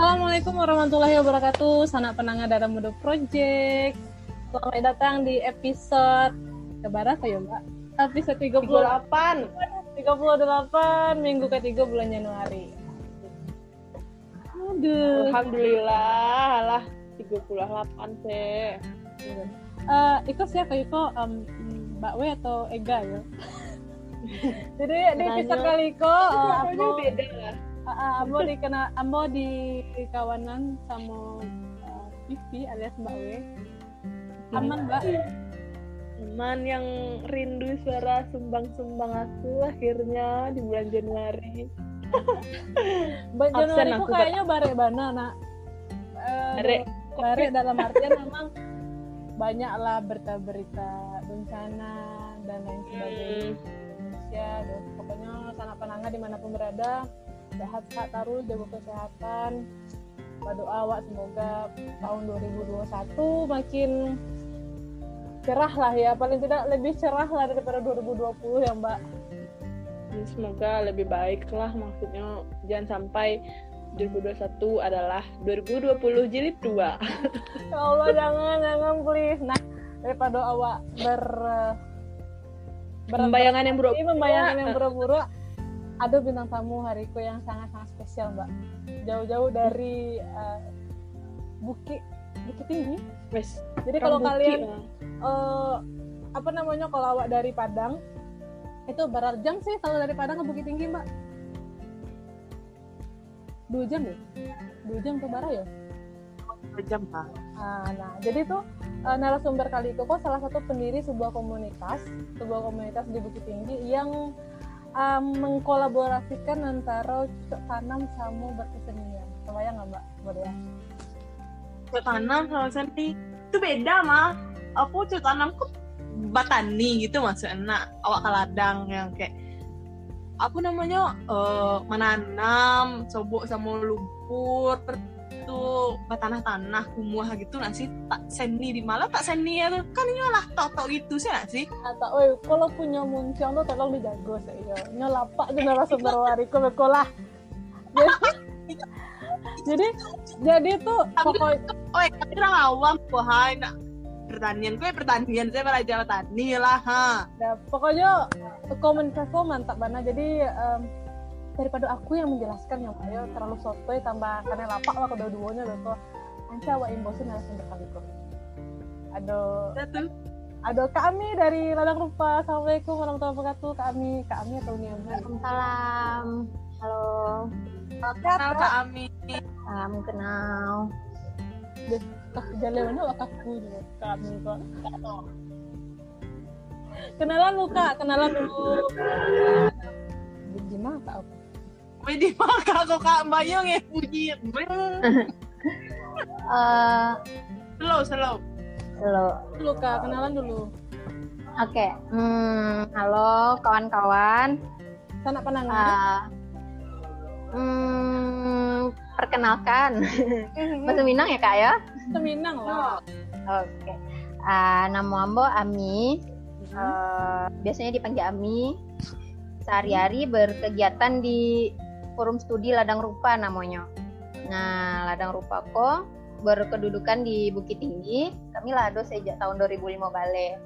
Assalamualaikum warahmatullahi wabarakatuh. Sanak penangga dalam Mudo Project. Selamat datang di episode keberapa ya Mbak? Episode 38. 38 minggu ketiga bulan Januari. Aduh. Alhamdulillah lah 38 sih. Eh, Iko siapa Iko? Em, Mbak W atau Ega ya? Jadi di episode kali Iko, uh, Ambo, beda lah. Uh, uh, Ambo di kena, Ambo di kawanan sama uh, Vivi alias Mbak W. Aman Mbak? Teman yang rindu suara sumbang-sumbang aku akhirnya di bulan Januari. Absen Januari aku, kayaknya bare bana nak. Bare. bare dalam artian memang banyak lah berita-berita bencana dan lain sebagainya Hmm. Indonesia dan pokoknya sana penangga di mana pun berada sehat sehat terus jaga kesehatan berdoa awak semoga tahun 2021 makin cerah lah ya paling tidak lebih cerah lah daripada 2020 ya mbak Ya, Semoga lebih baik lah maksudnya jangan sampai 2021 adalah 2020 jilid 2. Ya Allah jangan jangan please. Nah daripada awak ber ber- Membayangan yang buruk. Ini membayangkan yang buruk-buruk. Ada bintang tamu hariku yang sangat-sangat spesial mbak. Jauh-jauh dari eh, bukit bukit tinggi. Wes. Jadi kalau kalian eh, apa namanya kalau awak dari Padang itu berapa jam sih kalau dari Padang ke Bukit Tinggi mbak? Dua jam ya? Dua jam ke Bara ya? jam lah. Ah, nah, jadi tuh eh, narasumber kali itu kok salah satu pendiri sebuah komunitas, sebuah komunitas di Bukit Tinggi yang eh, mengkolaborasikan antara cocok tanam sama berkesenian. Kebayang nggak mbak? Boleh ya? cocok tanam sama seni itu beda mah aku cocok tanam kok batani gitu maksudnya awak kaladang yang kayak apa namanya eh, menanam sobok sama lumpur itu batanah-tanah kumuh gitu nggak sih tak seni di malah tak seni ya tuh kan ini lah tok gitu sih nggak sih Atau, oi, kalau punya muncul tuh tolong dijago saya. Nyolapak tuh narasumber wariku bekolah. Jadi, jadi tuh Tapi- pokok oh ya tapi orang awam kok hai nak pertanian gue pertanian saya belajar tani lah ha Ya, pokoknya lo mantap banget. Jadi daripada aku yang menjelaskan yang ayo terlalu sotoy tambah karena lapak lah kedua-duanya loh kok. Anca awak imbosin narasumber kali kok. Aduh, aduh kami dari Ladang Rupa. Assalamualaikum warahmatullahi wabarakatuh. Kami, kami atau Nia Salam. Halo. kenal Kak Ami Salam kenal. Jalan mana wak aku juga. Kami kok. Kenalan lu kak, kenalan dulu. Gimana kak? Kok Kak Bayong ya puji Eh, slow slow halo. Dulu kak, kenalan dulu. Oke. Hmm, halo kawan-kawan. Sanak penangan. Eh, hmm, perkenalkan. Bahasa Minang ya kak ya? Seminang lah. Oke. Ah, nama Ambo Ami. Eh, biasanya dipanggil Ami. Sehari-hari berkegiatan di forum studi Ladang Rupa namanya. Nah, Ladang Rupa kok berkedudukan di Bukit Tinggi. Kami lado sejak tahun 2005 balik.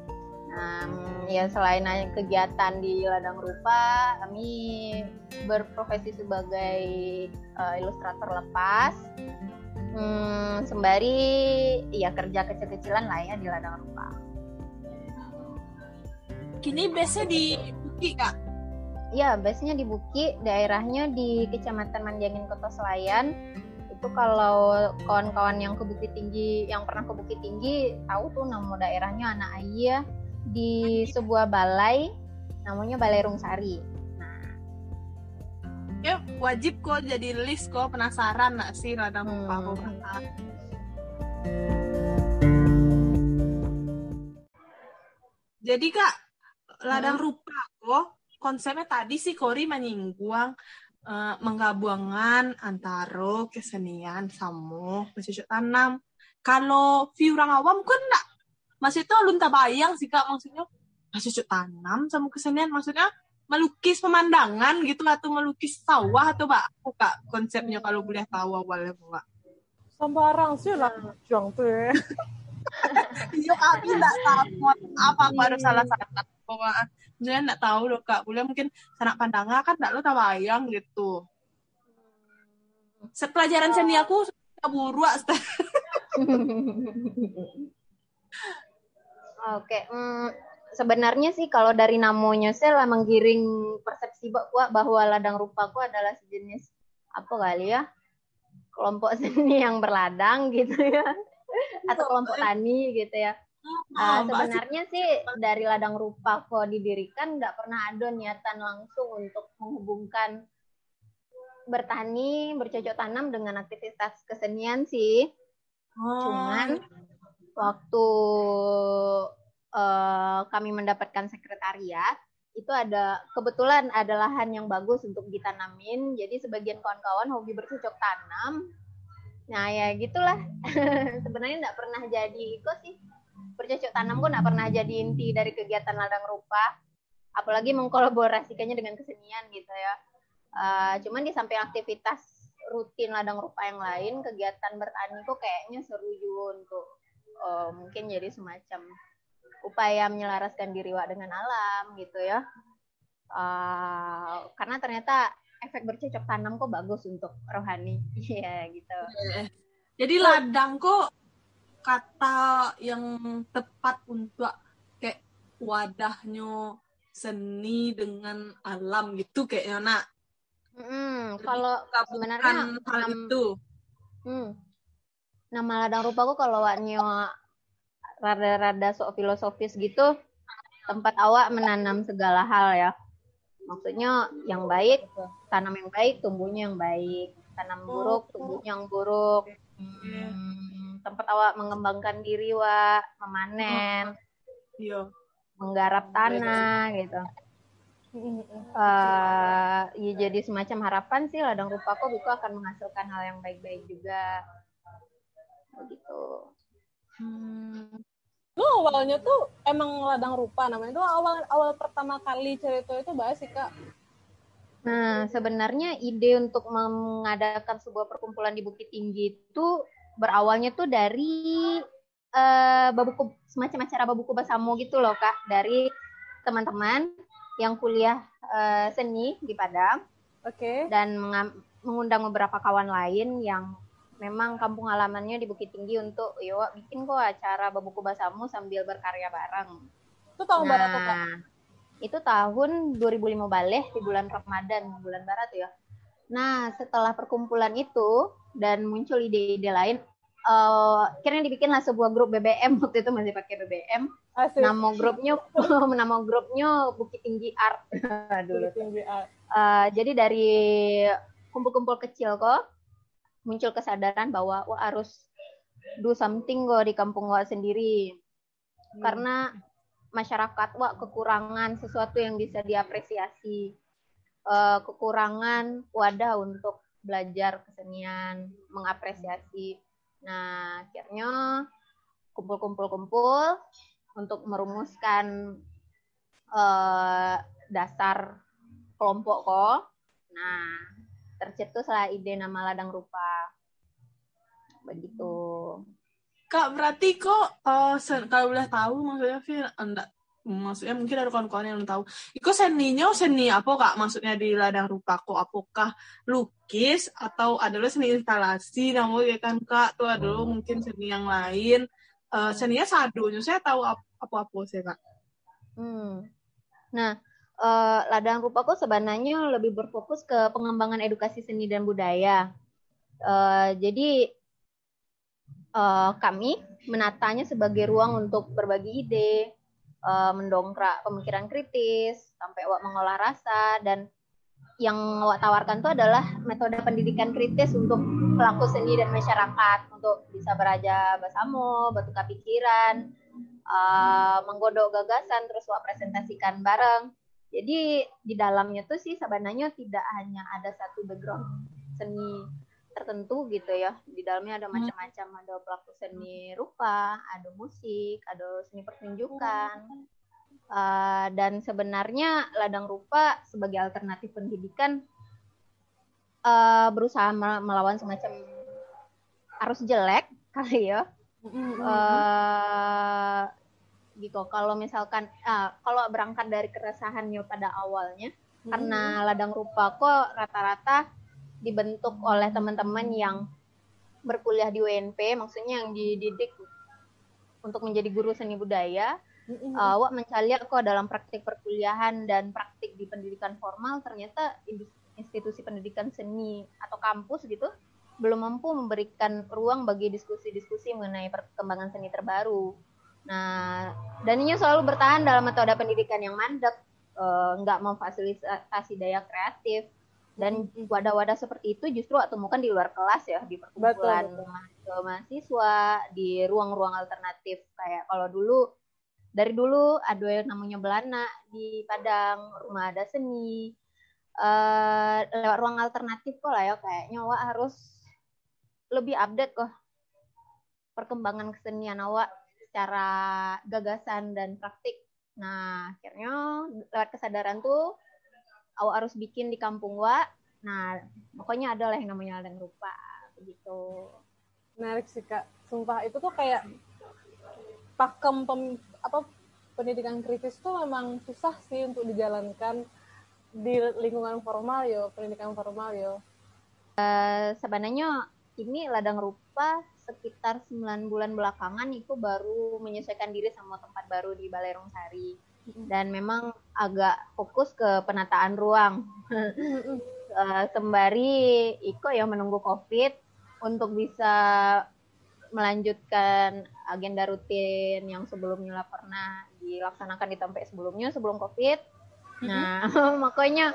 Nah, ya selain kegiatan di Ladang Rupa, kami berprofesi sebagai eh, ilustrator lepas. Hmm, sembari ya kerja kecil-kecilan lah ya di ladang rupa. kini biasa di Buki Kak Ya, biasanya di Buki, daerahnya di Kecamatan Manjangin Kota Selayan. Itu kalau kawan-kawan yang ke Bukit Tinggi, yang pernah ke Bukit Tinggi, tahu tuh nama daerahnya Anak Ayah di sebuah balai, namanya Balai Rungsari. ya wajib kok jadi list kok penasaran nggak sih ladang Hmm. rupa kok Kak? jadi kak ladang rupa kok konsepnya tadi sih Kori menyinggung eh, menggabungkan antara kesenian sama bercocok tanam. Kalau view orang awam kan enggak. Maksudnya lu tak bayang sih kak maksudnya bercocok tanam sama kesenian maksudnya melukis pemandangan gitu atau melukis sawah atau mbak? Aku kak konsepnya kalau boleh tahu awalnya mbak. Sembarang sih lah, Jong tuh ya. iya kami nggak tahu. Apa aku harus salah salah bahwa saya nggak tahu loh kak. Boleh mungkin sanak pandangan kan nggak lo tawayang gitu. Pelajaran seni aku buru Oke, hmm, sebenarnya sih kalau dari namanya saya lah menggiring persepsi bahwa bahwa ladang rupaku adalah sejenis apa kali ya? Kelompok seni yang berladang gitu ya. Atau kelompok tani gitu ya. Uh, sebenarnya sih dari ladang rupa kok didirikan nggak pernah ada niatan langsung untuk menghubungkan bertani, bercocok tanam dengan aktivitas kesenian sih. Oh. Cuman waktu uh, kami mendapatkan sekretariat itu ada kebetulan ada lahan yang bagus untuk ditanamin. Jadi sebagian kawan-kawan hobi bercocok tanam. Nah ya gitulah. Sebenarnya nggak pernah jadi itu sih. Bercocok tanam pun nggak pernah jadi inti dari kegiatan ladang rupa. Apalagi mengkolaborasikannya dengan kesenian gitu ya. Uh, cuman di samping aktivitas rutin ladang rupa yang lain, kegiatan bertani kok kayaknya seru juga untuk uh, mungkin jadi semacam upaya menyelaraskan diri Wak dengan alam gitu ya. Uh, karena ternyata efek bercocok tanam kok bagus untuk rohani. Iya gitu. Jadi ladang kok kata yang tepat untuk kayak wadahnya seni dengan alam gitu kayaknya nak. Hmm, kalau sebenarnya hal itu. Hmm, nama ladang rupa kok kalau waknya rada-rada sok filosofis gitu tempat awak menanam segala hal ya. Maksudnya yang baik tanam yang baik tumbuhnya yang baik. Tanam buruk tumbuhnya yang buruk. Hmm, tempat awak mengembangkan diri wa memanen. Iya. Menggarap tanah gitu. Uh, ya jadi semacam harapan sih ladang rupa kok itu akan menghasilkan hal yang baik-baik juga. Begitu. Hmm. lu awalnya tuh emang ladang rupa namanya. Itu awal awal pertama kali cerita itu bahas sih kak. Nah sebenarnya ide untuk mengadakan sebuah perkumpulan di Bukit Tinggi itu berawalnya tuh dari uh, babuku semacam acara babuku basamo gitu loh kak dari teman-teman yang kuliah uh, seni di Padang oke okay. dan mengundang beberapa kawan lain yang memang kampung halamannya di Bukit Tinggi untuk yo bikin kok acara babuku basamu sambil berkarya bareng. Itu tahun nah, berapa kak? Itu tahun 2005 balik di bulan Ramadan, bulan barat ya. Nah, setelah perkumpulan itu dan muncul ide-ide lain, uh, akhirnya dibikinlah sebuah grup BBM waktu itu masih pakai BBM. Asik. Nama grupnya nama grupnya Bukit Tinggi Art dulu. Bukit Tinggi Art. Uh, jadi dari kumpul-kumpul kecil kok muncul kesadaran bahwa wah harus do something kok di kampung wak sendiri hmm. karena masyarakat wak kekurangan sesuatu yang bisa diapresiasi uh, kekurangan wadah untuk belajar kesenian mengapresiasi. Nah akhirnya kumpul-kumpul-kumpul untuk merumuskan uh, dasar kelompok kok nah tercetuslah ide nama ladang rupa. Begitu. Kak berarti kok uh, kalau boleh tahu maksudnya Fir enggak maksudnya mungkin ada kawan-kawan yang tahu. Itu seninya seni apa kak? Maksudnya di ladang rupa kok apakah lukis atau adalah seni instalasi? Namanya kan kak? Tuh adalah mungkin seni yang lain. Uh, seninya sadunya saya tahu apa-apa sih kak. Hmm. nah uh, ladang rupaku sebenarnya lebih berfokus ke pengembangan edukasi seni dan budaya. Uh, jadi uh, kami menatanya sebagai ruang untuk berbagi ide, uh, mendongkrak pemikiran kritis, sampai wak mengolah rasa dan yang wak tawarkan itu adalah metode pendidikan kritis untuk pelaku seni dan masyarakat untuk bisa beraja bersama, bertukar pikiran, uh, menggodok gagasan, terus wak presentasikan bareng. Jadi di dalamnya tuh sih sebenarnya tidak hanya ada satu background seni tertentu gitu ya. Di dalamnya ada hmm. macam-macam, ada pelaku seni rupa, ada musik, ada seni pertunjukan, Uh, dan sebenarnya ladang rupa sebagai alternatif pendidikan uh, berusaha melawan semacam arus jelek kali ya. Uh, gitu. Kalau misalkan uh, kalau berangkat dari keresahannya pada awalnya, hmm. karena ladang rupa kok rata-rata dibentuk oleh teman-teman yang berkuliah di UNP, maksudnya yang dididik untuk menjadi guru seni budaya Mm-hmm. Uh, Wak mencari kok dalam praktik perkuliahan dan praktik di pendidikan formal ternyata institusi pendidikan seni atau kampus gitu belum mampu memberikan ruang bagi diskusi-diskusi mengenai perkembangan seni terbaru. Nah, dan ini selalu bertahan dalam metode pendidikan yang mandek, uh, nggak memfasilitasi daya kreatif, dan wadah-wadah seperti itu justru temukan di luar kelas ya, di perkumpulan mahasiswa, di ruang-ruang alternatif kayak kalau dulu dari dulu ada yang namanya Belana di Padang, rumah ada seni. Uh, lewat ruang alternatif kok lah ya kayaknya awak harus lebih update kok perkembangan kesenian awak secara gagasan dan praktik. Nah, akhirnya lewat kesadaran tuh awak harus bikin di kampung wa. Nah, pokoknya ada lah yang namanya ladang rupa begitu. Menarik sih kak. Sumpah itu tuh kayak pakem pem, apa pendidikan kritis tuh memang susah sih untuk dijalankan di lingkungan formal yo pendidikan formal yo uh, sebenarnya ini ladang rupa sekitar 9 bulan belakangan itu baru menyesuaikan diri sama tempat baru di Balai Rongsari dan memang agak fokus ke penataan ruang. Uh, sembari Iko yang menunggu COVID untuk bisa melanjutkan agenda rutin yang sebelumnya pernah dilaksanakan di tempat sebelumnya sebelum covid. Mm-hmm. nah makanya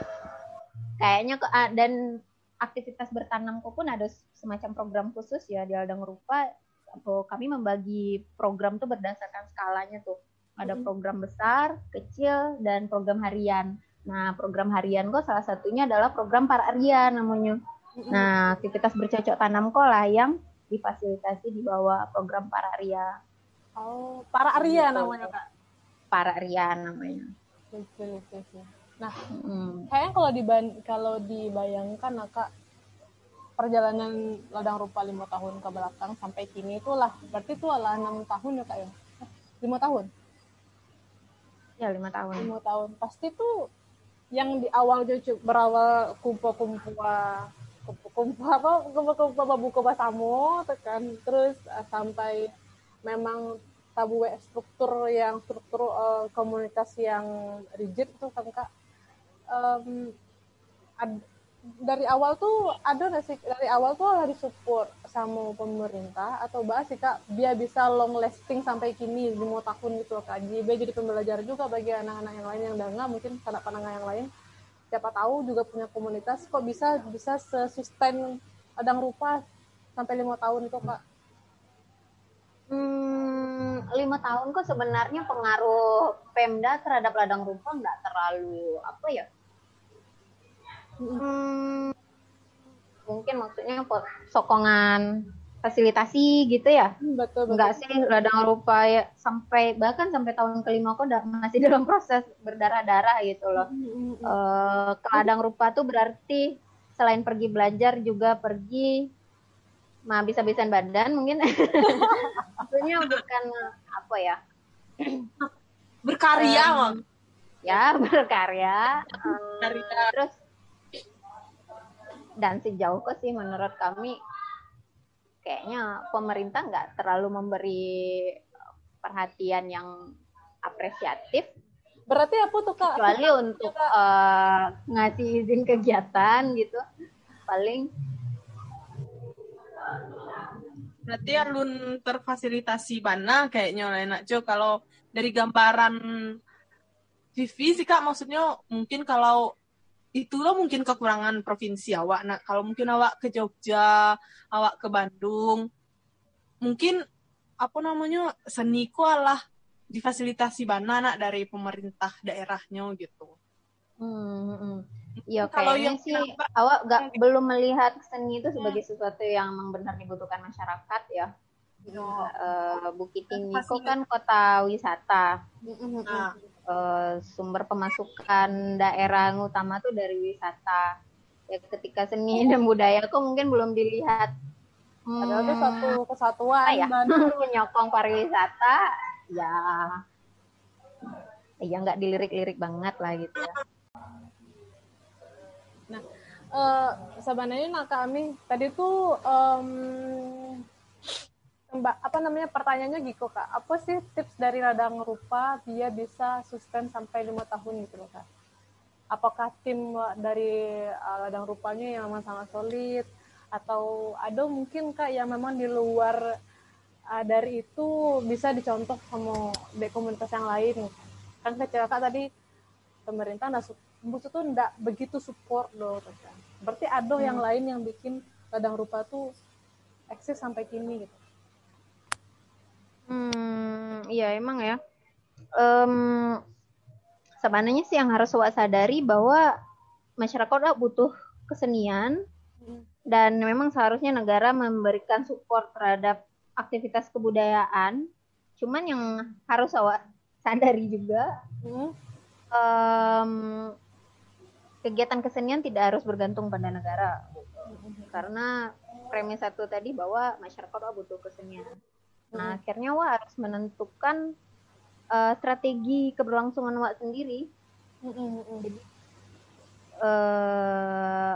kayaknya ke dan aktivitas bertanam pun ada semacam program khusus ya di ladang rupa. Kami membagi program tuh berdasarkan skalanya tuh ada program besar kecil dan program harian nah program harian kok salah satunya adalah program para Arya namanya nah aktivitas bercocok tanam kok lah yang difasilitasi di bawah program para Arya. Oh, para Arya gitu. namanya kak? Para Arya namanya. Nah, hmm. kayaknya kalau diban kalau dibayangkan nah, kak perjalanan ladang rupa lima tahun ke belakang sampai kini itulah berarti itu adalah enam tahun ya kak ya lima tahun ya lima tahun. Lima tahun. Pasti tuh yang di awal berawal kumpul-kumpul kumpul apa kumpul-kumpul buku basamu tekan terus uh, sampai memang tabu struktur yang struktur uh, komunikasi yang rigid tuh kan kak. Um, ad, dari awal tuh ada nggak sih? Dari awal tuh ada support sama pemerintah atau bahas sih kak biar bisa long lasting sampai kini lima tahun gitu loh kak. Biar jadi pembelajar juga bagi anak-anak yang lain yang dengar mungkin sanak pandangan yang lain. Siapa tahu juga punya komunitas kok bisa bisa sustain ladang rupa sampai lima tahun itu kak? Hmm, lima tahun kok sebenarnya pengaruh Pemda terhadap ladang rupa nggak terlalu apa ya? Hmm, mungkin maksudnya sokongan fasilitasi gitu ya? Hmm, betul, betul. enggak sih ladang rupa ya sampai bahkan sampai tahun kelima kok udah masih dalam proses berdarah-darah gitu loh. Mm-hmm. uh, ke ladang rupa tuh berarti selain pergi belajar juga pergi mah bisa-bisan badan mungkin. Maksudnya bukan apa ya? Berkarya um, ya berkarya. Um, terus dan sejauh kok sih menurut kami kayaknya pemerintah nggak terlalu memberi perhatian yang apresiatif. Berarti apa tuh kak? Kecuali untuk uh, ngasih izin kegiatan gitu, paling. Berarti alun terfasilitasi mana kayaknya oleh Jo kalau dari gambaran Vivi sih kak maksudnya mungkin kalau itulah mungkin kekurangan provinsi awak. Nah, kalau mungkin awak ke Jogja, awak ke Bandung, mungkin apa namanya seni lah difasilitasi bana nak dari pemerintah daerahnya gitu. Hmm, hmm. Ya kalau yang sih kenapa, awak gak yang belum melihat seni itu sebagai sesuatu yang memang benar dibutuhkan masyarakat ya. Uh, Bukit Tinggi kan kota wisata. Nah, eh, sumber pemasukan daerah utama tuh dari wisata. Ya ketika seni dan budaya kok mungkin belum dilihat Padahal itu hmm, satu kesatuan ya? Menyokong pariwisata ya ya nggak dilirik-lirik banget lah gitu ya. Eh, sebenarnya nah kami tadi tuh em, Mbak, apa namanya pertanyaannya gitu kak. Apa sih tips dari ladang rupa dia bisa sustain sampai lima tahun gitu loh kak? Apakah tim dari ladang rupanya yang memang sangat solid? Atau ada mungkin kak yang memang di luar eh, dari itu bisa dicontoh sama di komunitas yang lain? Kan kecil kak tadi pemerintah su- maksud tuh nggak begitu support loh Kak. berarti ada yang lain yang bikin ladang rupa tuh eksis sampai kini gitu Hmm, iya emang ya. Em, sebenarnya sih yang harus awak sadari bahwa masyarakat butuh kesenian dan memang seharusnya negara memberikan support terhadap aktivitas kebudayaan. Cuman yang harus awak sadari juga Hmm. em, kegiatan kesenian tidak harus bergantung pada negara karena premis satu tadi bahwa masyarakat butuh kesenian. Nah, akhirnya wah harus menentukan eh, strategi keberlangsungan wah sendiri. Hmm, hmm, hmm. eh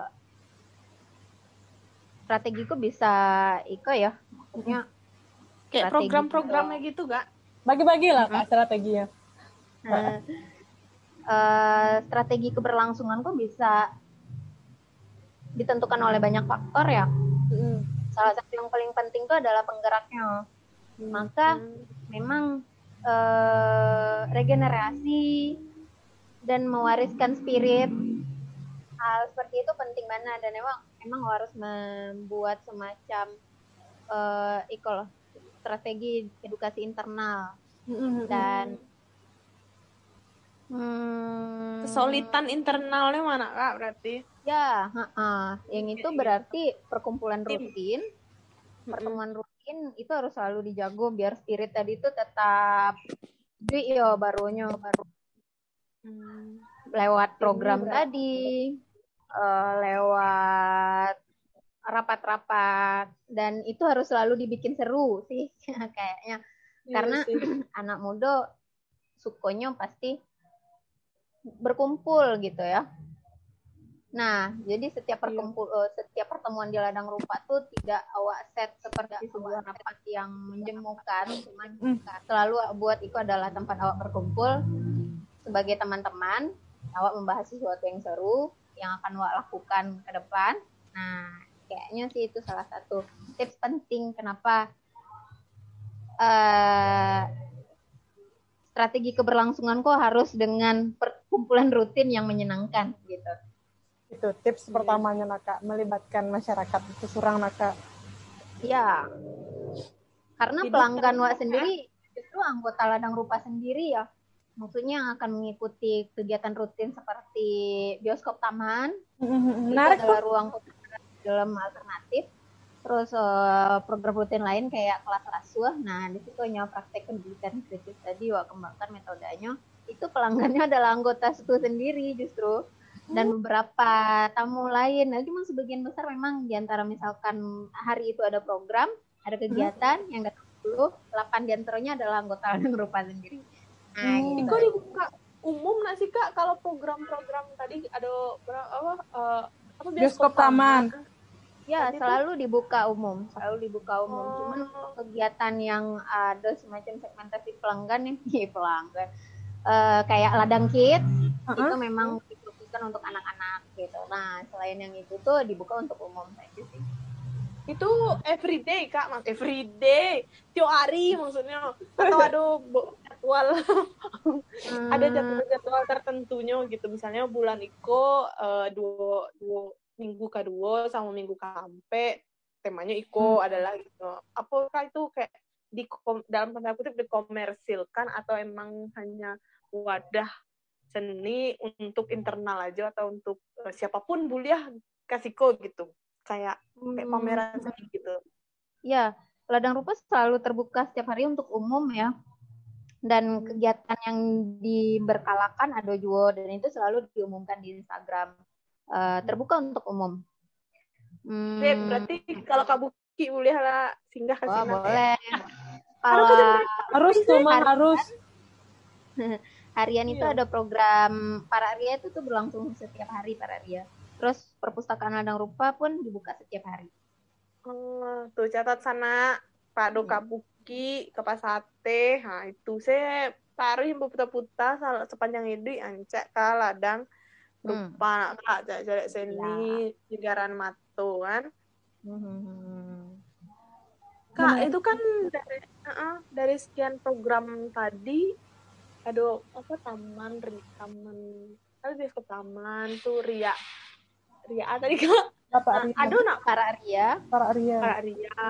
strategiku bisa iko ya, maksudnya Kayak program-programnya gitu gak? bagi-bagi lah kak strateginya eh, eh, strategi keberlangsungan kok bisa ditentukan oleh banyak faktor ya. Hmm. Salah satu yang paling penting itu adalah penggeraknya. Maka memang eh, regenerasi dan mewariskan spirit hal seperti itu penting mana dan emang emang harus membuat semacam eh iko loh, strategi edukasi internal Hmm, hmm, hmm. dan hmm, Kesulitan internalnya mana kak berarti? ya ha-ha. yang itu berarti perkumpulan rutin pertemuan rutin itu harus selalu dijago biar spirit tadi itu tetap jadi yo barunya baru lewat program tadi eh, lewat rapat-rapat dan itu harus selalu dibikin seru sih kayaknya Iya karena sih. anak muda sukonya pasti berkumpul gitu ya. Nah, jadi setiap perkumpul eh, setiap pertemuan di ladang rupa tuh tidak awak set seperti sebuah rapat yang menjemukan, cuman selalu buat itu adalah tempat awak berkumpul sebagai teman-teman, awak membahas sesuatu yang seru yang akan awak lakukan ke depan. Nah, kayaknya sih itu salah satu tips penting kenapa eh strategi keberlangsungan kok harus dengan perkumpulan rutin yang menyenangkan gitu. Itu tips pertamanya nak kak melibatkan masyarakat itu surang nak kak Ya. Karena Hidup pelanggan. Wak sendiri justru anggota ladang rupa sendiri ya. Maksudnya yang akan mengikuti kegiatan rutin seperti bioskop taman, menarik itu adalah ruang film alternatif. Terus eh, program rutin lain kayak kelas rasuah. Nah, di situ hanya praktek pendidikan kritis tadi wak kembangkan metodenya. Itu pelanggannya adalah anggota itu sendiri justru dan beberapa tamu lain. Nah, cuma sebagian besar memang di antara misalkan hari itu ada program, ada kegiatan yang datang 10, 8 di antaranya adalah anggota rupa sendiri. Nah, Hmm. gitu. Kok dibuka umum nggak sih kak kalau program-program tadi ada berapa apa eh, apa Bioskop taman. Ya, Tadi tuh- selalu dibuka umum, selalu dibuka umum. Oh. Cuman kegiatan yang ada semacam segmentasi pelanggan yang iya, pelanggan Eh, kayak ladang kids itu memang dikhususkan untuk anak-anak gitu. Nah, selain yang itu tuh dibuka untuk umum saja sih. itu everyday kak mas. Everyday tiap hari maksudnya. Atau ada jadwal. Ada Hmm, jadwal-jadwal tertentunya gitu. Misalnya bulan iko eh, dua dua minggu kedua sama minggu kampe temanya iko adalah gitu. Apakah itu kayak di dalam tanda kutip dikomersilkan atau emang hanya wadah seni untuk internal aja atau untuk eh, siapa pun buliah kasihko gitu kayak kayak hmm. pameran seni gitu Ya, ladang rupa selalu terbuka setiap hari untuk umum ya. dan kegiatan yang diberkalakan ada juga dan itu selalu diumumkan di Instagram Eh, terbuka untuk umum. Hmm, Oke, berarti kalau kabuki boleh lah singgah ke sini. boleh. Kalau Kalau harus tuh Hari- harus harian itu Iya. ada program para Ria itu tuh berlangsung setiap hari para Ria. Terus perpustakaan ladang rupa pun dibuka setiap hari. Oh, tuh catat sana Pak Do Iya. Kabuki, Kepas Sate. Nah, itu saya taruh yang putar-putar sal- sepanjang itu ancak ke ladang Hmm. rupa kak cak seni Jigaran Mato kan. Hmm. Kak, Benar. itu kan dari uh-uh, dari sekian program tadi ada apa taman ri, taman tadi dia ke taman tuh Ria. Ria tadi kak. Apa Nah, ada nak Para Ria, para Arya Kak Ria.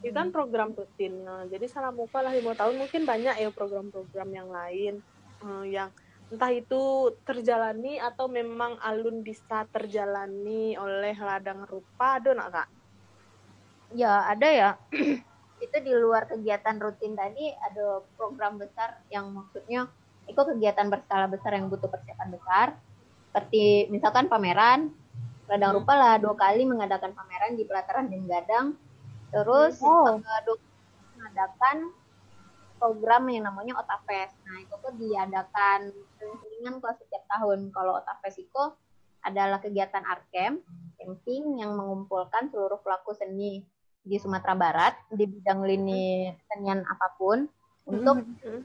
Itu kan program rutin. Nah, jadi salah muka lah lima tahun mungkin banyak ya program-program yang lain eh, yang entah itu terjalani atau memang alun bisa terjalani oleh ladang rupa. Ada nak kak. Ya ada ya. itu di luar kegiatan rutin tadi ada program besar yang maksudnya itu kegiatan berskala besar yang butuh persiapan besar. Seperti misalkan pameran, Ladang Hmm. Rupa lah dua kali mengadakan pameran di pelataran dan Gadang. Terus Oh. eh, dua mengadakan program yang namanya Otafest. Nah itu tuh diadakan sering-seringan kok setiap tahun. Kalau Otafest itu adalah kegiatan art camp, camping yang mengumpulkan seluruh pelaku seni di Sumatera Barat di bidang lini kesenian apa pun untuk Mhm.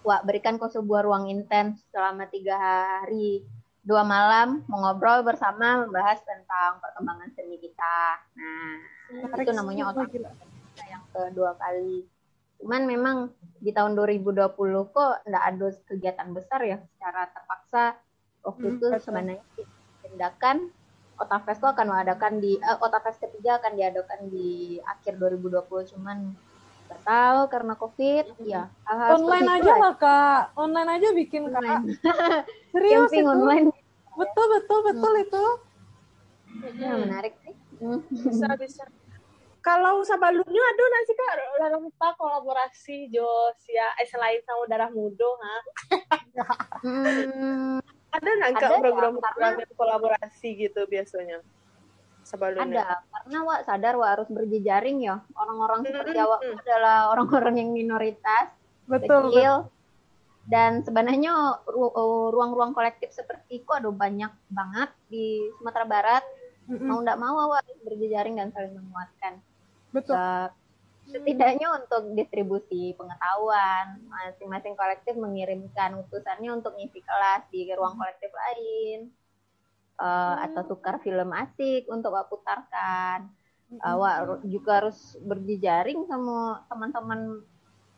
wah, berikan kau sebuah ruang intens selama tiga hari dua malam mengobrol bersama membahas tentang perkembangan seni kita. Nah Menarik itu namanya otak gila. yang kedua kali. Cuman memang di tahun 2020 kok nggak ada kegiatan besar ya secara terpaksa. Waktu Hmm, itu betul. sebenarnya tindakan Otafest tuh akan mengadakan di eh, Otafest ketiga akan diadakan di akhir 2020 cuman nggak tahu karena covid ya hal-hal online seperti aja lah kak. Online aja bikin kak. Online. serius camping itu. online. Betul betul betul itu. Ya, menarik sih. Hmm. bisa bisa kalau sabalunnya ada nggak sih kak. Dalam lupa kolaborasi Jos ya eh, selain sama darah mudo ha. Hmm, ada ya, program-program kolaborasi gitu biasanya. Sabalunnya ada karena Wak sadar Wak harus berjejaring ya. Orang-orang seperti Hmm, Awak hmm. itu adalah orang-orang yang minoritas betul betul. Kecil dan sebenarnya uh, ruang-ruang kolektif seperti itu ada banyak banget di Sumatera Barat. Mm-mm. mau nggak mau Wak harus berjejaring dan saling menguatkan. Betul. Ke- setidaknya untuk distribusi pengetahuan masing-masing kolektif mengirimkan utusannya untuk ngisi kelas di ruang kolektif lain Eh, atau tukar film asik untuk Wak putarkan. Uh, Wak ru- juga harus berjejaring sama teman-teman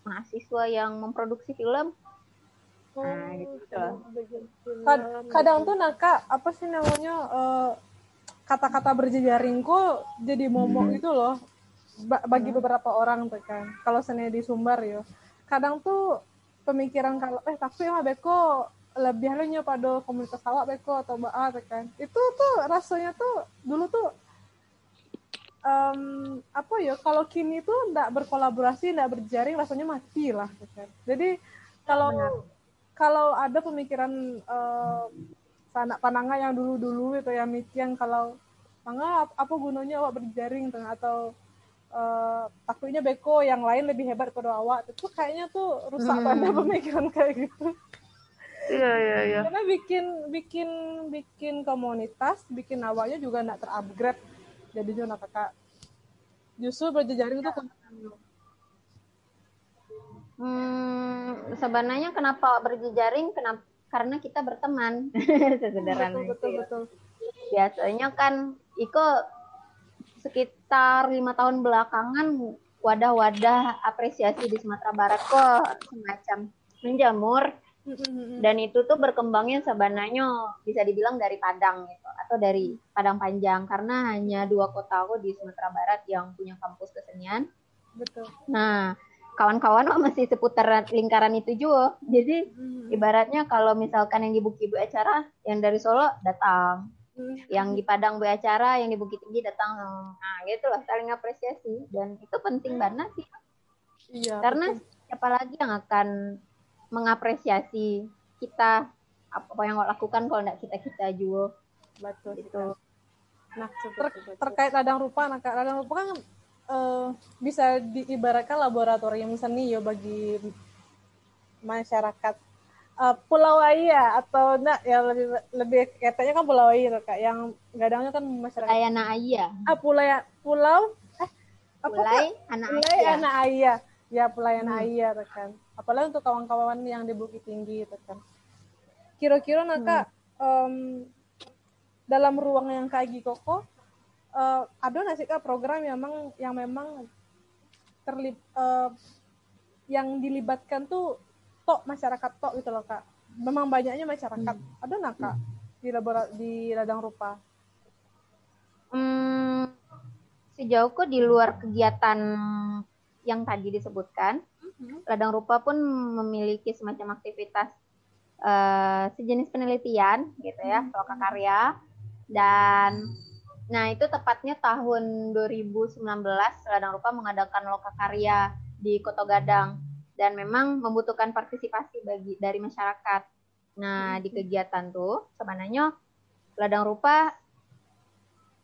mahasiswa yang memproduksi film. Nah, gitu loh. Kad- kadang tuh kak apa sih namanya eh, kata-kata berjejaring kok jadi momok gitu loh Ba- bagi beberapa orang tuh kan. Kalau seni di Sumbar ya kadang tuh pemikiran kalau eh tapi mah beko lebih halunya pada komunitas awak beko atau baa tuh kan. Itu tuh rasanya tuh dulu tuh em, apa ya kalau kini tuh ndak berkolaborasi ndak berjaring rasanya mati lah tuh kan. Jadi kalau Benar. kalau ada pemikiran eh, sanak pananga yang dulu-dulu itu yang mikian kalau mangga ap- apa gunanya awak berjaring tuh, atau eh, takutnya beko yang lain lebih hebat pada awak itu kayaknya tuh rusak Hmm. banget pemikiran kayak gitu iya iya iya karena bikin bikin bikin komunitas bikin awalnya juga nggak terupgrade jadi zona kakak justru berjejaring tuh Hmm, sebenarnya kenapa berjejaring? Kenapa? Karena kita berteman. Sesederhana betul betul ya. betul Biasanya kan Iko sekitar lima tahun belakangan wadah-wadah apresiasi di Sumatera Barat kok semacam menjamur. Dan itu tuh berkembangnya sebenarnya bisa dibilang dari Padang gitu atau dari Padang Panjang. Karena hanya dua kota kok di Sumatera Barat yang punya kampus kesenian. betul. Nah, kawan-kawan masih seputar lingkaran itu juga. Jadi ibaratnya kalau misalkan yang di Bukit Bu acara yang dari Solo datang, yang di Padang Bu acara yang di Bukit Tinggi datang. Nah, gitu lah saling apresiasi. Dan itu penting banget sih. Iya karena betul. siapa lagi yang akan mengapresiasi kita apa yang lakukan kalau enggak kita kita juga betul gitu. Nah ter- terkait ladang rupa nah Kak, ladang rupa kan eh, bisa diibaratkan laboratorium seni ya bagi masyarakat Eh, Pulau Aya atau enggak ya lebih lebih katanya kan Pulau Aya kak. Yang gadangnya kan masyarakat anak ayah ah pulau pulau eh apa mulai Kak? anak Pulai ayah anak ayah ya pelayan Hmm. ayah rekan apalagi untuk kawan-kawan yang di Bukit Tinggi rekan kira-kira nah kak em, dalam ruang yang kayak gitu kok eh, ada nggak sih kak program yang memang yang memang terlip eh, yang dilibatkan tuh tok masyarakat tok gitu loh kak. Memang banyaknya masyarakat. Ada nggak kak di labora di ladang rupa? Hmm, sejauh kok di luar kegiatan yang tadi disebutkan, Ladang Rupa pun memiliki semacam aktivitas eh, sejenis penelitian gitu ya, loka karya. Dan nah itu tepatnya tahun 2019 Ladang Rupa mengadakan loka karya di Kota Gadang dan memang membutuhkan partisipasi bagi dari masyarakat. Nah, di kegiatan tuh sebenarnya Ladang Rupa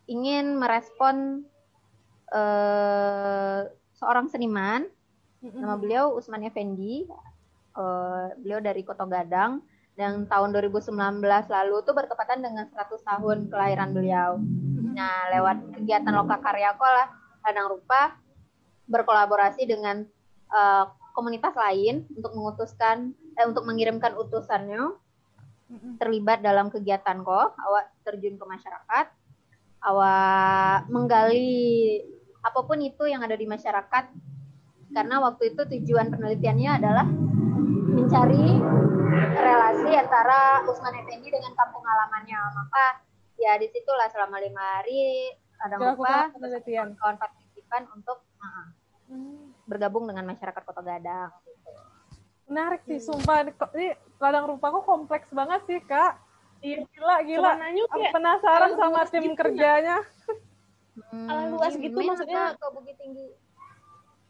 ingin merespon eh, seorang seniman. Nama beliau Usman Effendi. Eh, beliau dari Kota Gadang. Dan tahun 2019 lalu tuh bertepatan dengan 100 tahun kelahiran beliau. Nah lewat kegiatan Loka Karya lah Ladang Rupa berkolaborasi dengan eh, komunitas lain untuk mengutuskan eh, untuk mengirimkan utusannya terlibat dalam kegiatan kok awak terjun ke masyarakat awak menggali apa pun itu yang ada di masyarakat. Karena waktu itu tujuan penelitiannya adalah mencari relasi antara Usman Effendi dengan kampung halamannya. Maka ya di situlah selama lima hari ada penelitian kawan partisipan untuk uh, bergabung dengan masyarakat Kota Gadang. Menarik sih sumpah. Ini ladang rupa kok kompleks banget sih kak. Iya. gila gila. Kayak penasaran kalau sama tim gitu, kerjanya. Hmm, Ala luas gitu maksudnya. ke Bukit Tinggi?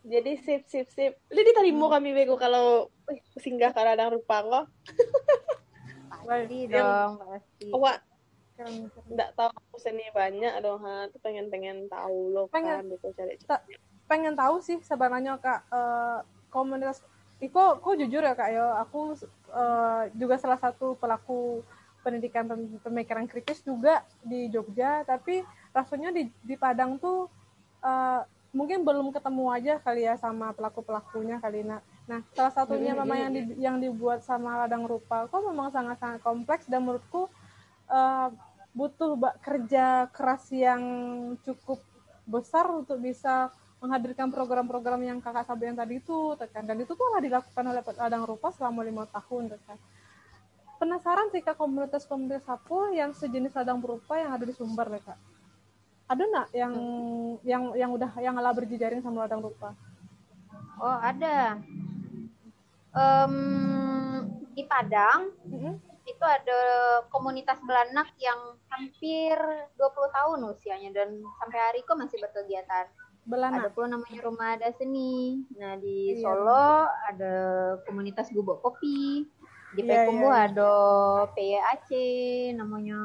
Jadi sip sip sip. Li diterima kami bego kalau eh, singgah ke ladang rupa kok. Pasti dong pasti. Awak Keren, keren. nggak tahu seni banyak dong ha tuh pengen pengen tahu lo kan Pengen. gitu cari pengen tahu sih sebenarnya kak. Eh, komunitas Iko, kok jujur ya kak ya, aku eh, juga salah satu pelaku pendidikan pem- pemikiran kritis juga di Jogja, tapi rasanya di, di Padang tuh eh, mungkin belum ketemu aja kali ya sama pelaku pelakunya kali nah. Nah, salah satunya memang yang di- yang dibuat sama Ladang Rupa, kok memang sangat-sangat kompleks dan menurutku eh, butuh kerja keras yang cukup besar untuk bisa menghadirkan program-program yang kakak sampaikan tadi itu tekan dan itu tuh telah dilakukan oleh Ladang Rupa selama lima tahun tekan penasaran sih kak komunitas-komunitas apa yang sejenis ladang berupa yang ada di Sumber ya kak ada nggak yang yang yang udah yang ala berjejaring sama ladang rupa? Oh ada. Em, di Padang Mm-mm. itu ada komunitas belanak yang hampir 20 tahun usianya dan sampai hari kok masih berkegiatan. Belana Ada pula namanya Rumah Ada Seni. Nah di Iya. Solo ada komunitas Gubuk Kopi. Di Iya, Payakumbuh iya, iya. ada PYAC namanya.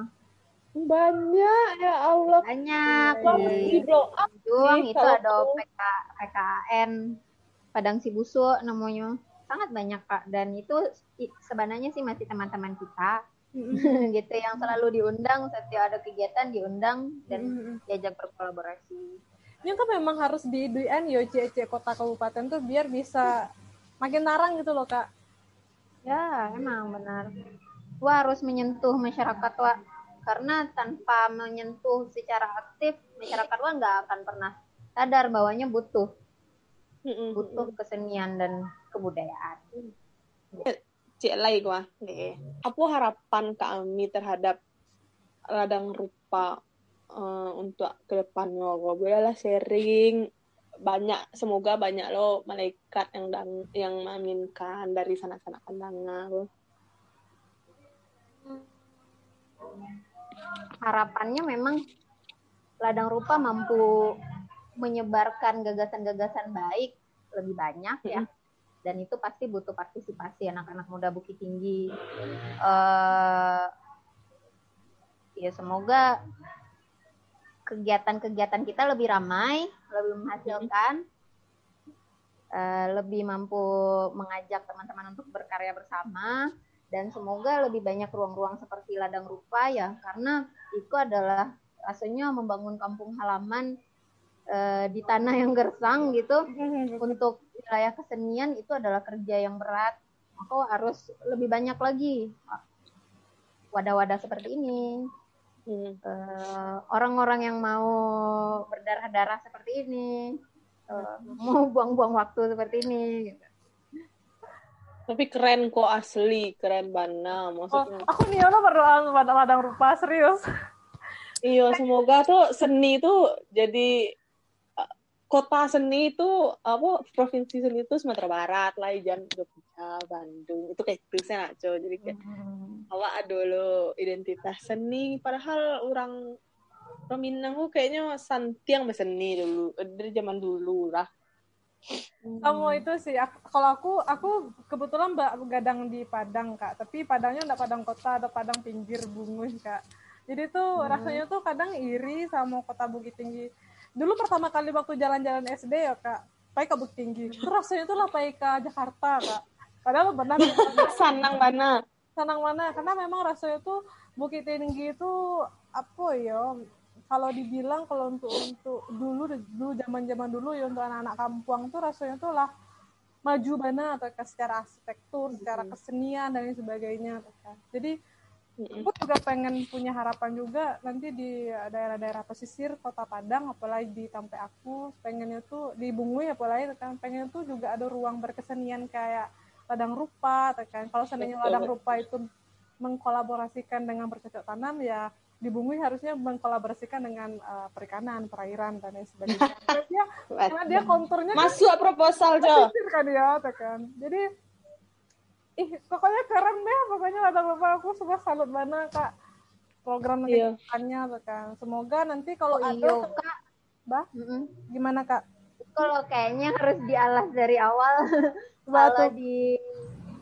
banyak ya Allah Banyak Wah, di di Juang itu ada. PK, PKN Padang Sibusu namanya. Sangat banyak Kak dan itu sebenarnya sih masih teman-teman kita gitu yang selalu diundang setiap ada kegiatan diundang dan diajak berkolaborasi. Ini kan memang harus di DUN yo CC kota kabupaten tuh biar bisa makin narang gitu loh kak Ya, emang benar. Wah, harus menyentuh masyarakat, Wak. Karena tanpa menyentuh secara aktif, masyarakat Wak nggak akan pernah sadar bahwanya butuh butuh kesenian dan kebudayaan. cek lagi gua nih apa harapan kami terhadap ladang rupa eh, untuk ke depannya gua bolehlah sharing. Banyak semoga banyak lo malaikat yang dan yang mengaminkan dari sana-sana pandangan lo Harapannya memang Ladang Rupa mampu menyebarkan gagasan-gagasan baik lebih banyak ya. dan itu pasti butuh partisipasi anak-anak muda Bukit Tinggi. Eh, ya semoga kegiatan-kegiatan kita lebih ramai, lebih menghasilkan, eh, lebih mampu mengajak teman-teman untuk berkarya bersama, dan semoga lebih banyak ruang-ruang seperti ladang rupa ya, karena itu adalah rasanya membangun kampung halaman eh, di tanah yang gersang gitu untuk wilayah kesenian itu adalah kerja yang berat. Maka harus lebih banyak lagi wadah-wadah seperti ini. Hmm. Eh, orang-orang yang mau berdarah-darah seperti ini, eh, mau buang-buang waktu seperti ini. Gitu. Tapi keren kok asli, keren bana Oh, maksudnya. aku nih ono berdoa pada ladang rupa serius. Iya, semoga tuh seni itu jadi uh, kota seni itu apa provinsi seni itu Sumatera Barat, Laijan, Jogja, Bandung. Itu kayak gitu saya Naco. Jadi kayak awak ada lo identitas seni padahal orang orang Minang tuh kayaknya santiang seni dulu dari zaman dulu lah. Kamu itu sih, aku- kalau aku aku kebetulan mbak gadang di Padang kak, tapi Padangnya enggak Padang kota, ada Padang pinggir bungus kak. Jadi tuh rasanya tuh kadang iri sama kota Bukit Tinggi. Dulu pertama kali waktu jalan-jalan SD ya kak, pai ke Bukit Tinggi. Itu rasanya tuh lah pai ke Jakarta kak. Padahal benar Sanang bana. senang mana karena memang rasanya tuh Bukit Tinggi itu apa ya kalau dibilang kalau untuk untuk dulu dulu zaman zaman dulu ya untuk anak-anak kampung tuh rasanya tuh lah maju mana atau ke secara arsitektur, secara kesenian dan lain sebagainya. Jadi aku juga pengen punya harapan juga nanti di daerah-daerah pesisir kota Padang apalagi di Tampe aku. Pengennya tuh di Bungui apalagi kan. Pengen tuh juga ada ruang berkesenian kayak ladang rupa kan. Kalau seandainya ladang rupa itu mengkolaborasikan dengan bercocok tanam ya di Bungui harusnya mengkolaborasikan dengan eh, perikanan perairan dan lain sebagainya. Karena dia karena dia konturnya kan Masuk proposal, Jo. pesisir kan ya kan. Jadi ih pokoknya keren deh pokoknya ladang rupa aku suka salut banget kak program nanti Iya. depannya kan semoga nanti kalau Oh ada iya, Kak. Bah? Mm-mm. gimana kak Kalau kayaknya harus dialas dari awal. Kalau di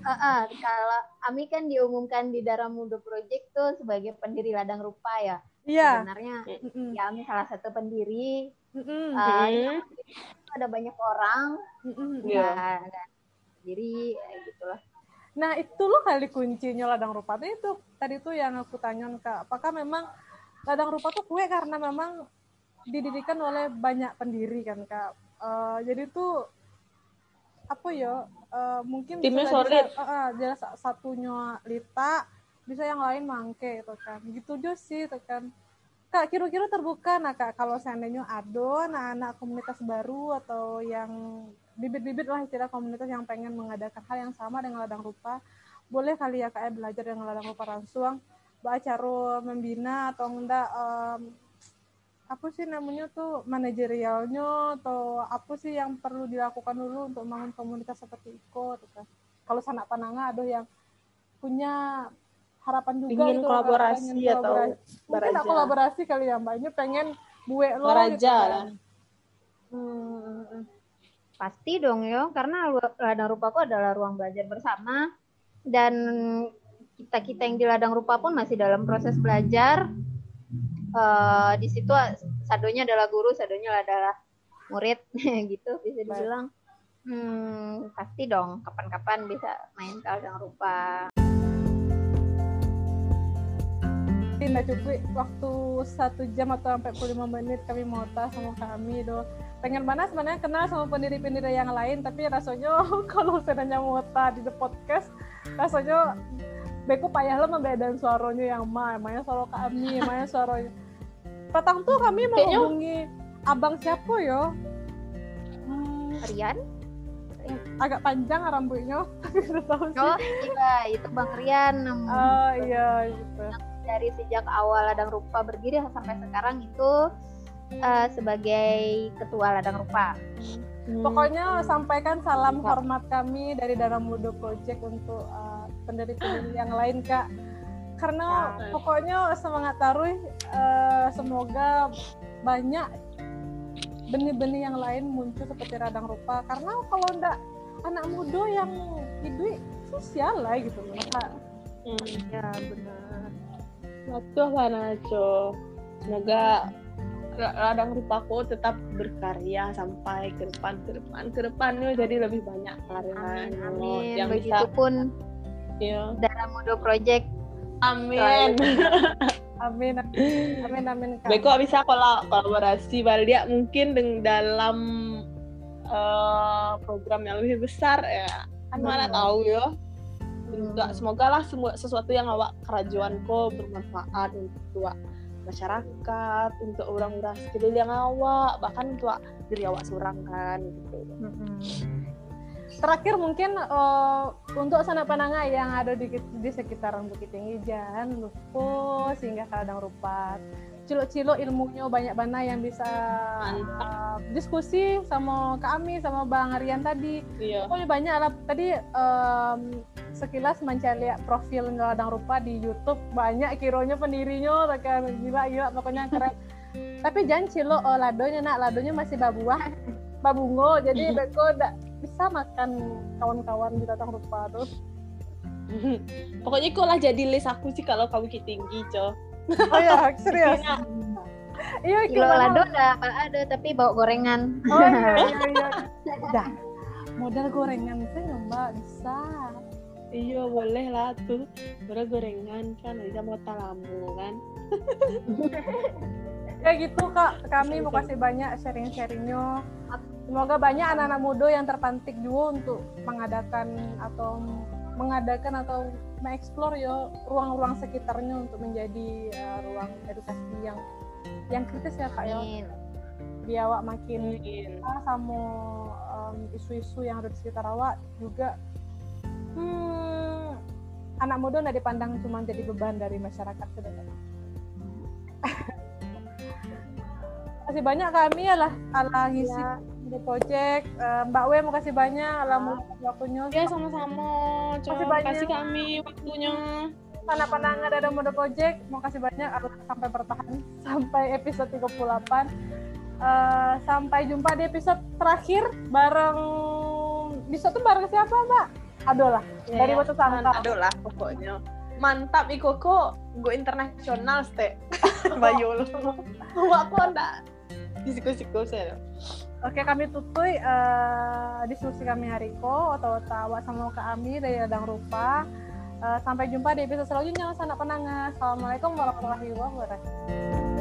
Ah, ah, kalau Ami kan diumumkan di Darah Muda Project tuh sebagai pendiri Ladang Rupa ya. iya Sebenarnya Mm-mm. ya Ami salah satu pendiri. Ah, Hmm. ada banyak orang. Iya. Nah, nah, pendiri eh, gitulah. Nah itu loh kali kuncinya ladang rupa. Tuh itu tadi tuh yang aku tanya kak. Apakah memang ladang rupa tuh kue? Karena memang didirikan oleh banyak pendiri kan kak. Eh, jadi tuh apa ya eh, mungkin Timnya bisa solid. jadi, sa- eh, eh, jadi sa- satunya Lita bisa yang lain mangke itu kan. Gitu aja sih itu kan kak kira-kira terbuka. Nah kak kalau seandainya ada anak-anak komunitas baru atau yang bibit-bibit lah istilah komunitas yang pengen mengadakan hal yang sama dengan ladang rupa boleh kali ya kak ya belajar dengan ladang rupa Mbak cara membina atau enggak em, apa sih namanya tuh manajerialnya atau apa sih yang perlu dilakukan dulu untuk membangun komunitas seperti Iko gitu. Kalau sanak pananga ada yang punya harapan juga Ingin gitu, kolaborasi pengen atau kolaborasi. mungkin baraja. kolaborasi kali ya mbak ini pengen buek lo Baraja gitu kan. Hmm, pasti dong yo, karena lu- ladang rupaku adalah ruang belajar bersama dan kita kita yang di ladang rupa pun masih dalam proses belajar. Eh, di situ sadonya adalah guru, sadonya adalah murid, gitu bisa dibilang. Hmm, pasti dong, kapan-kapan bisa main ke ladang rupa. Tidak cukup waktu satu jam atau sampai 45 menit kami mau tas sama kami do. Pengen mana sebenarnya kenal sama pendiri-pendiri yang lain tapi rasanya kalau seandainya mau tas di the podcast rasanya beku payah lah membedakan suaranya yang ma emangnya suara kami emangnya suaranya petang tuh kami menghubungi abang siapa yo? Hmm, Rian? agak panjang rambutnya tapi udah tahu sih. Oh iya, itu Bang Rian. Ah, iya gitu dari sejak awal ladang rupa berdiri sampai sekarang itu eh, sebagai ketua ladang rupa. Pokoknya sampaikan salam hormat kami dari Dalam Mudo Project untuk uh, pendiri-pendiri yang lain kak. Karena Ya. pokoknya semangat taruh uh, semoga banyak benih-benih yang lain muncul seperti radang rupa. Karena kalau enggak anak muda yang hidup sosial lah gitu loh Kak. Hmm. ya benar Betul lah Naco. Semoga la- ladang rupaku tetap berkarya sampai ke depan ke depan ke depannya jadi lebih banyak karya Amin, amin. yang bisa Begitupun ya. dalam Mudo Project. Amin. amin amin amin Kak. Beko bisa kol- kolaborasi Baldia mungkin dengan dalam eh, program yang lebih besar ya. Kan mana tahu ya. Juga semoga lah semua sesuatu yang awak kerajuan ko bermanfaat untuk masyarakat, untuk orang-orang sekeliling awak, bahkan untuk diri awak seorang kan gitu. Mm-mm. Terakhir mungkin eh, untuk sanak pananga yang ada di, di sekitaran Bukit Tinggi jangan lupa sehingga kadang rupat. Cilo-cilo ilmunya banyak banget yang bisa eh, diskusi sama kami sama Bang Aryan tadi. Iya. Pokoknya banyak lah. Tadi em, sekilas mencari lihat profil Ladang Rupa di YouTube banyak kironya pendirinya kan gila gila pokoknya keren. Tapi jangan cilo oh, ladonya nak ladonya masih babuah babungo jadi beko ndak bisa makan kawan-kawan di Ladang Rupa tuh. Pokoknya kok lah jadi list aku sih kalau kamu tinggi, Co. Oh ya serius. Iya Kilo gimana? lado nggak ada tapi bawa gorengan. Oh iya iya iya. Dah. Modal gorengan sih mbak bisa. Iya boleh lah tuh. Baru gorengan kan, bisa mau talamu kan. Ya gitu kak, kami mau kasih banyak sharing-sharingnya. Semoga banyak anak-anak muda yang terpantik juga untuk mengadakan atau mengadakan atau mengeksplor ya ruang-ruang sekitarnya untuk menjadi uh, ruang edukasi yang yang kritis ya kak ya. Amin. Biar awak makin peka sama um, isu-isu yang ada di sekitar awak juga. Hmm, anak muda nggak dipandang cuma jadi beban dari masyarakat sudah. Masih banyak kami lah ala ngisi project. Eh, Mbak We mau kasih banyak meluangkan waktunya. Ya sama-sama. Makasih banyak. Kasih kami waktunya. Sana pandangan ada mode project mau kasih banyak sampai bertahan sampai episode 38. Eh, sampai jumpa di episode terakhir bareng bisa tuh bareng siapa Mbak? Aduh lah dari Batu Sangkal. Aduh lah pokoknya. Mantap Iko kok go internasional ste. Bayu lo. Kok ndak diskusi-diskusi ya. Oke kami tutup eh, diskusi kami hari ko atau tawa sama kami dari Ladang Rupa. Eh, sampai jumpa di episode selanjutnya. Sana penangan. Assalamualaikum warahmatullahi wabarakatuh.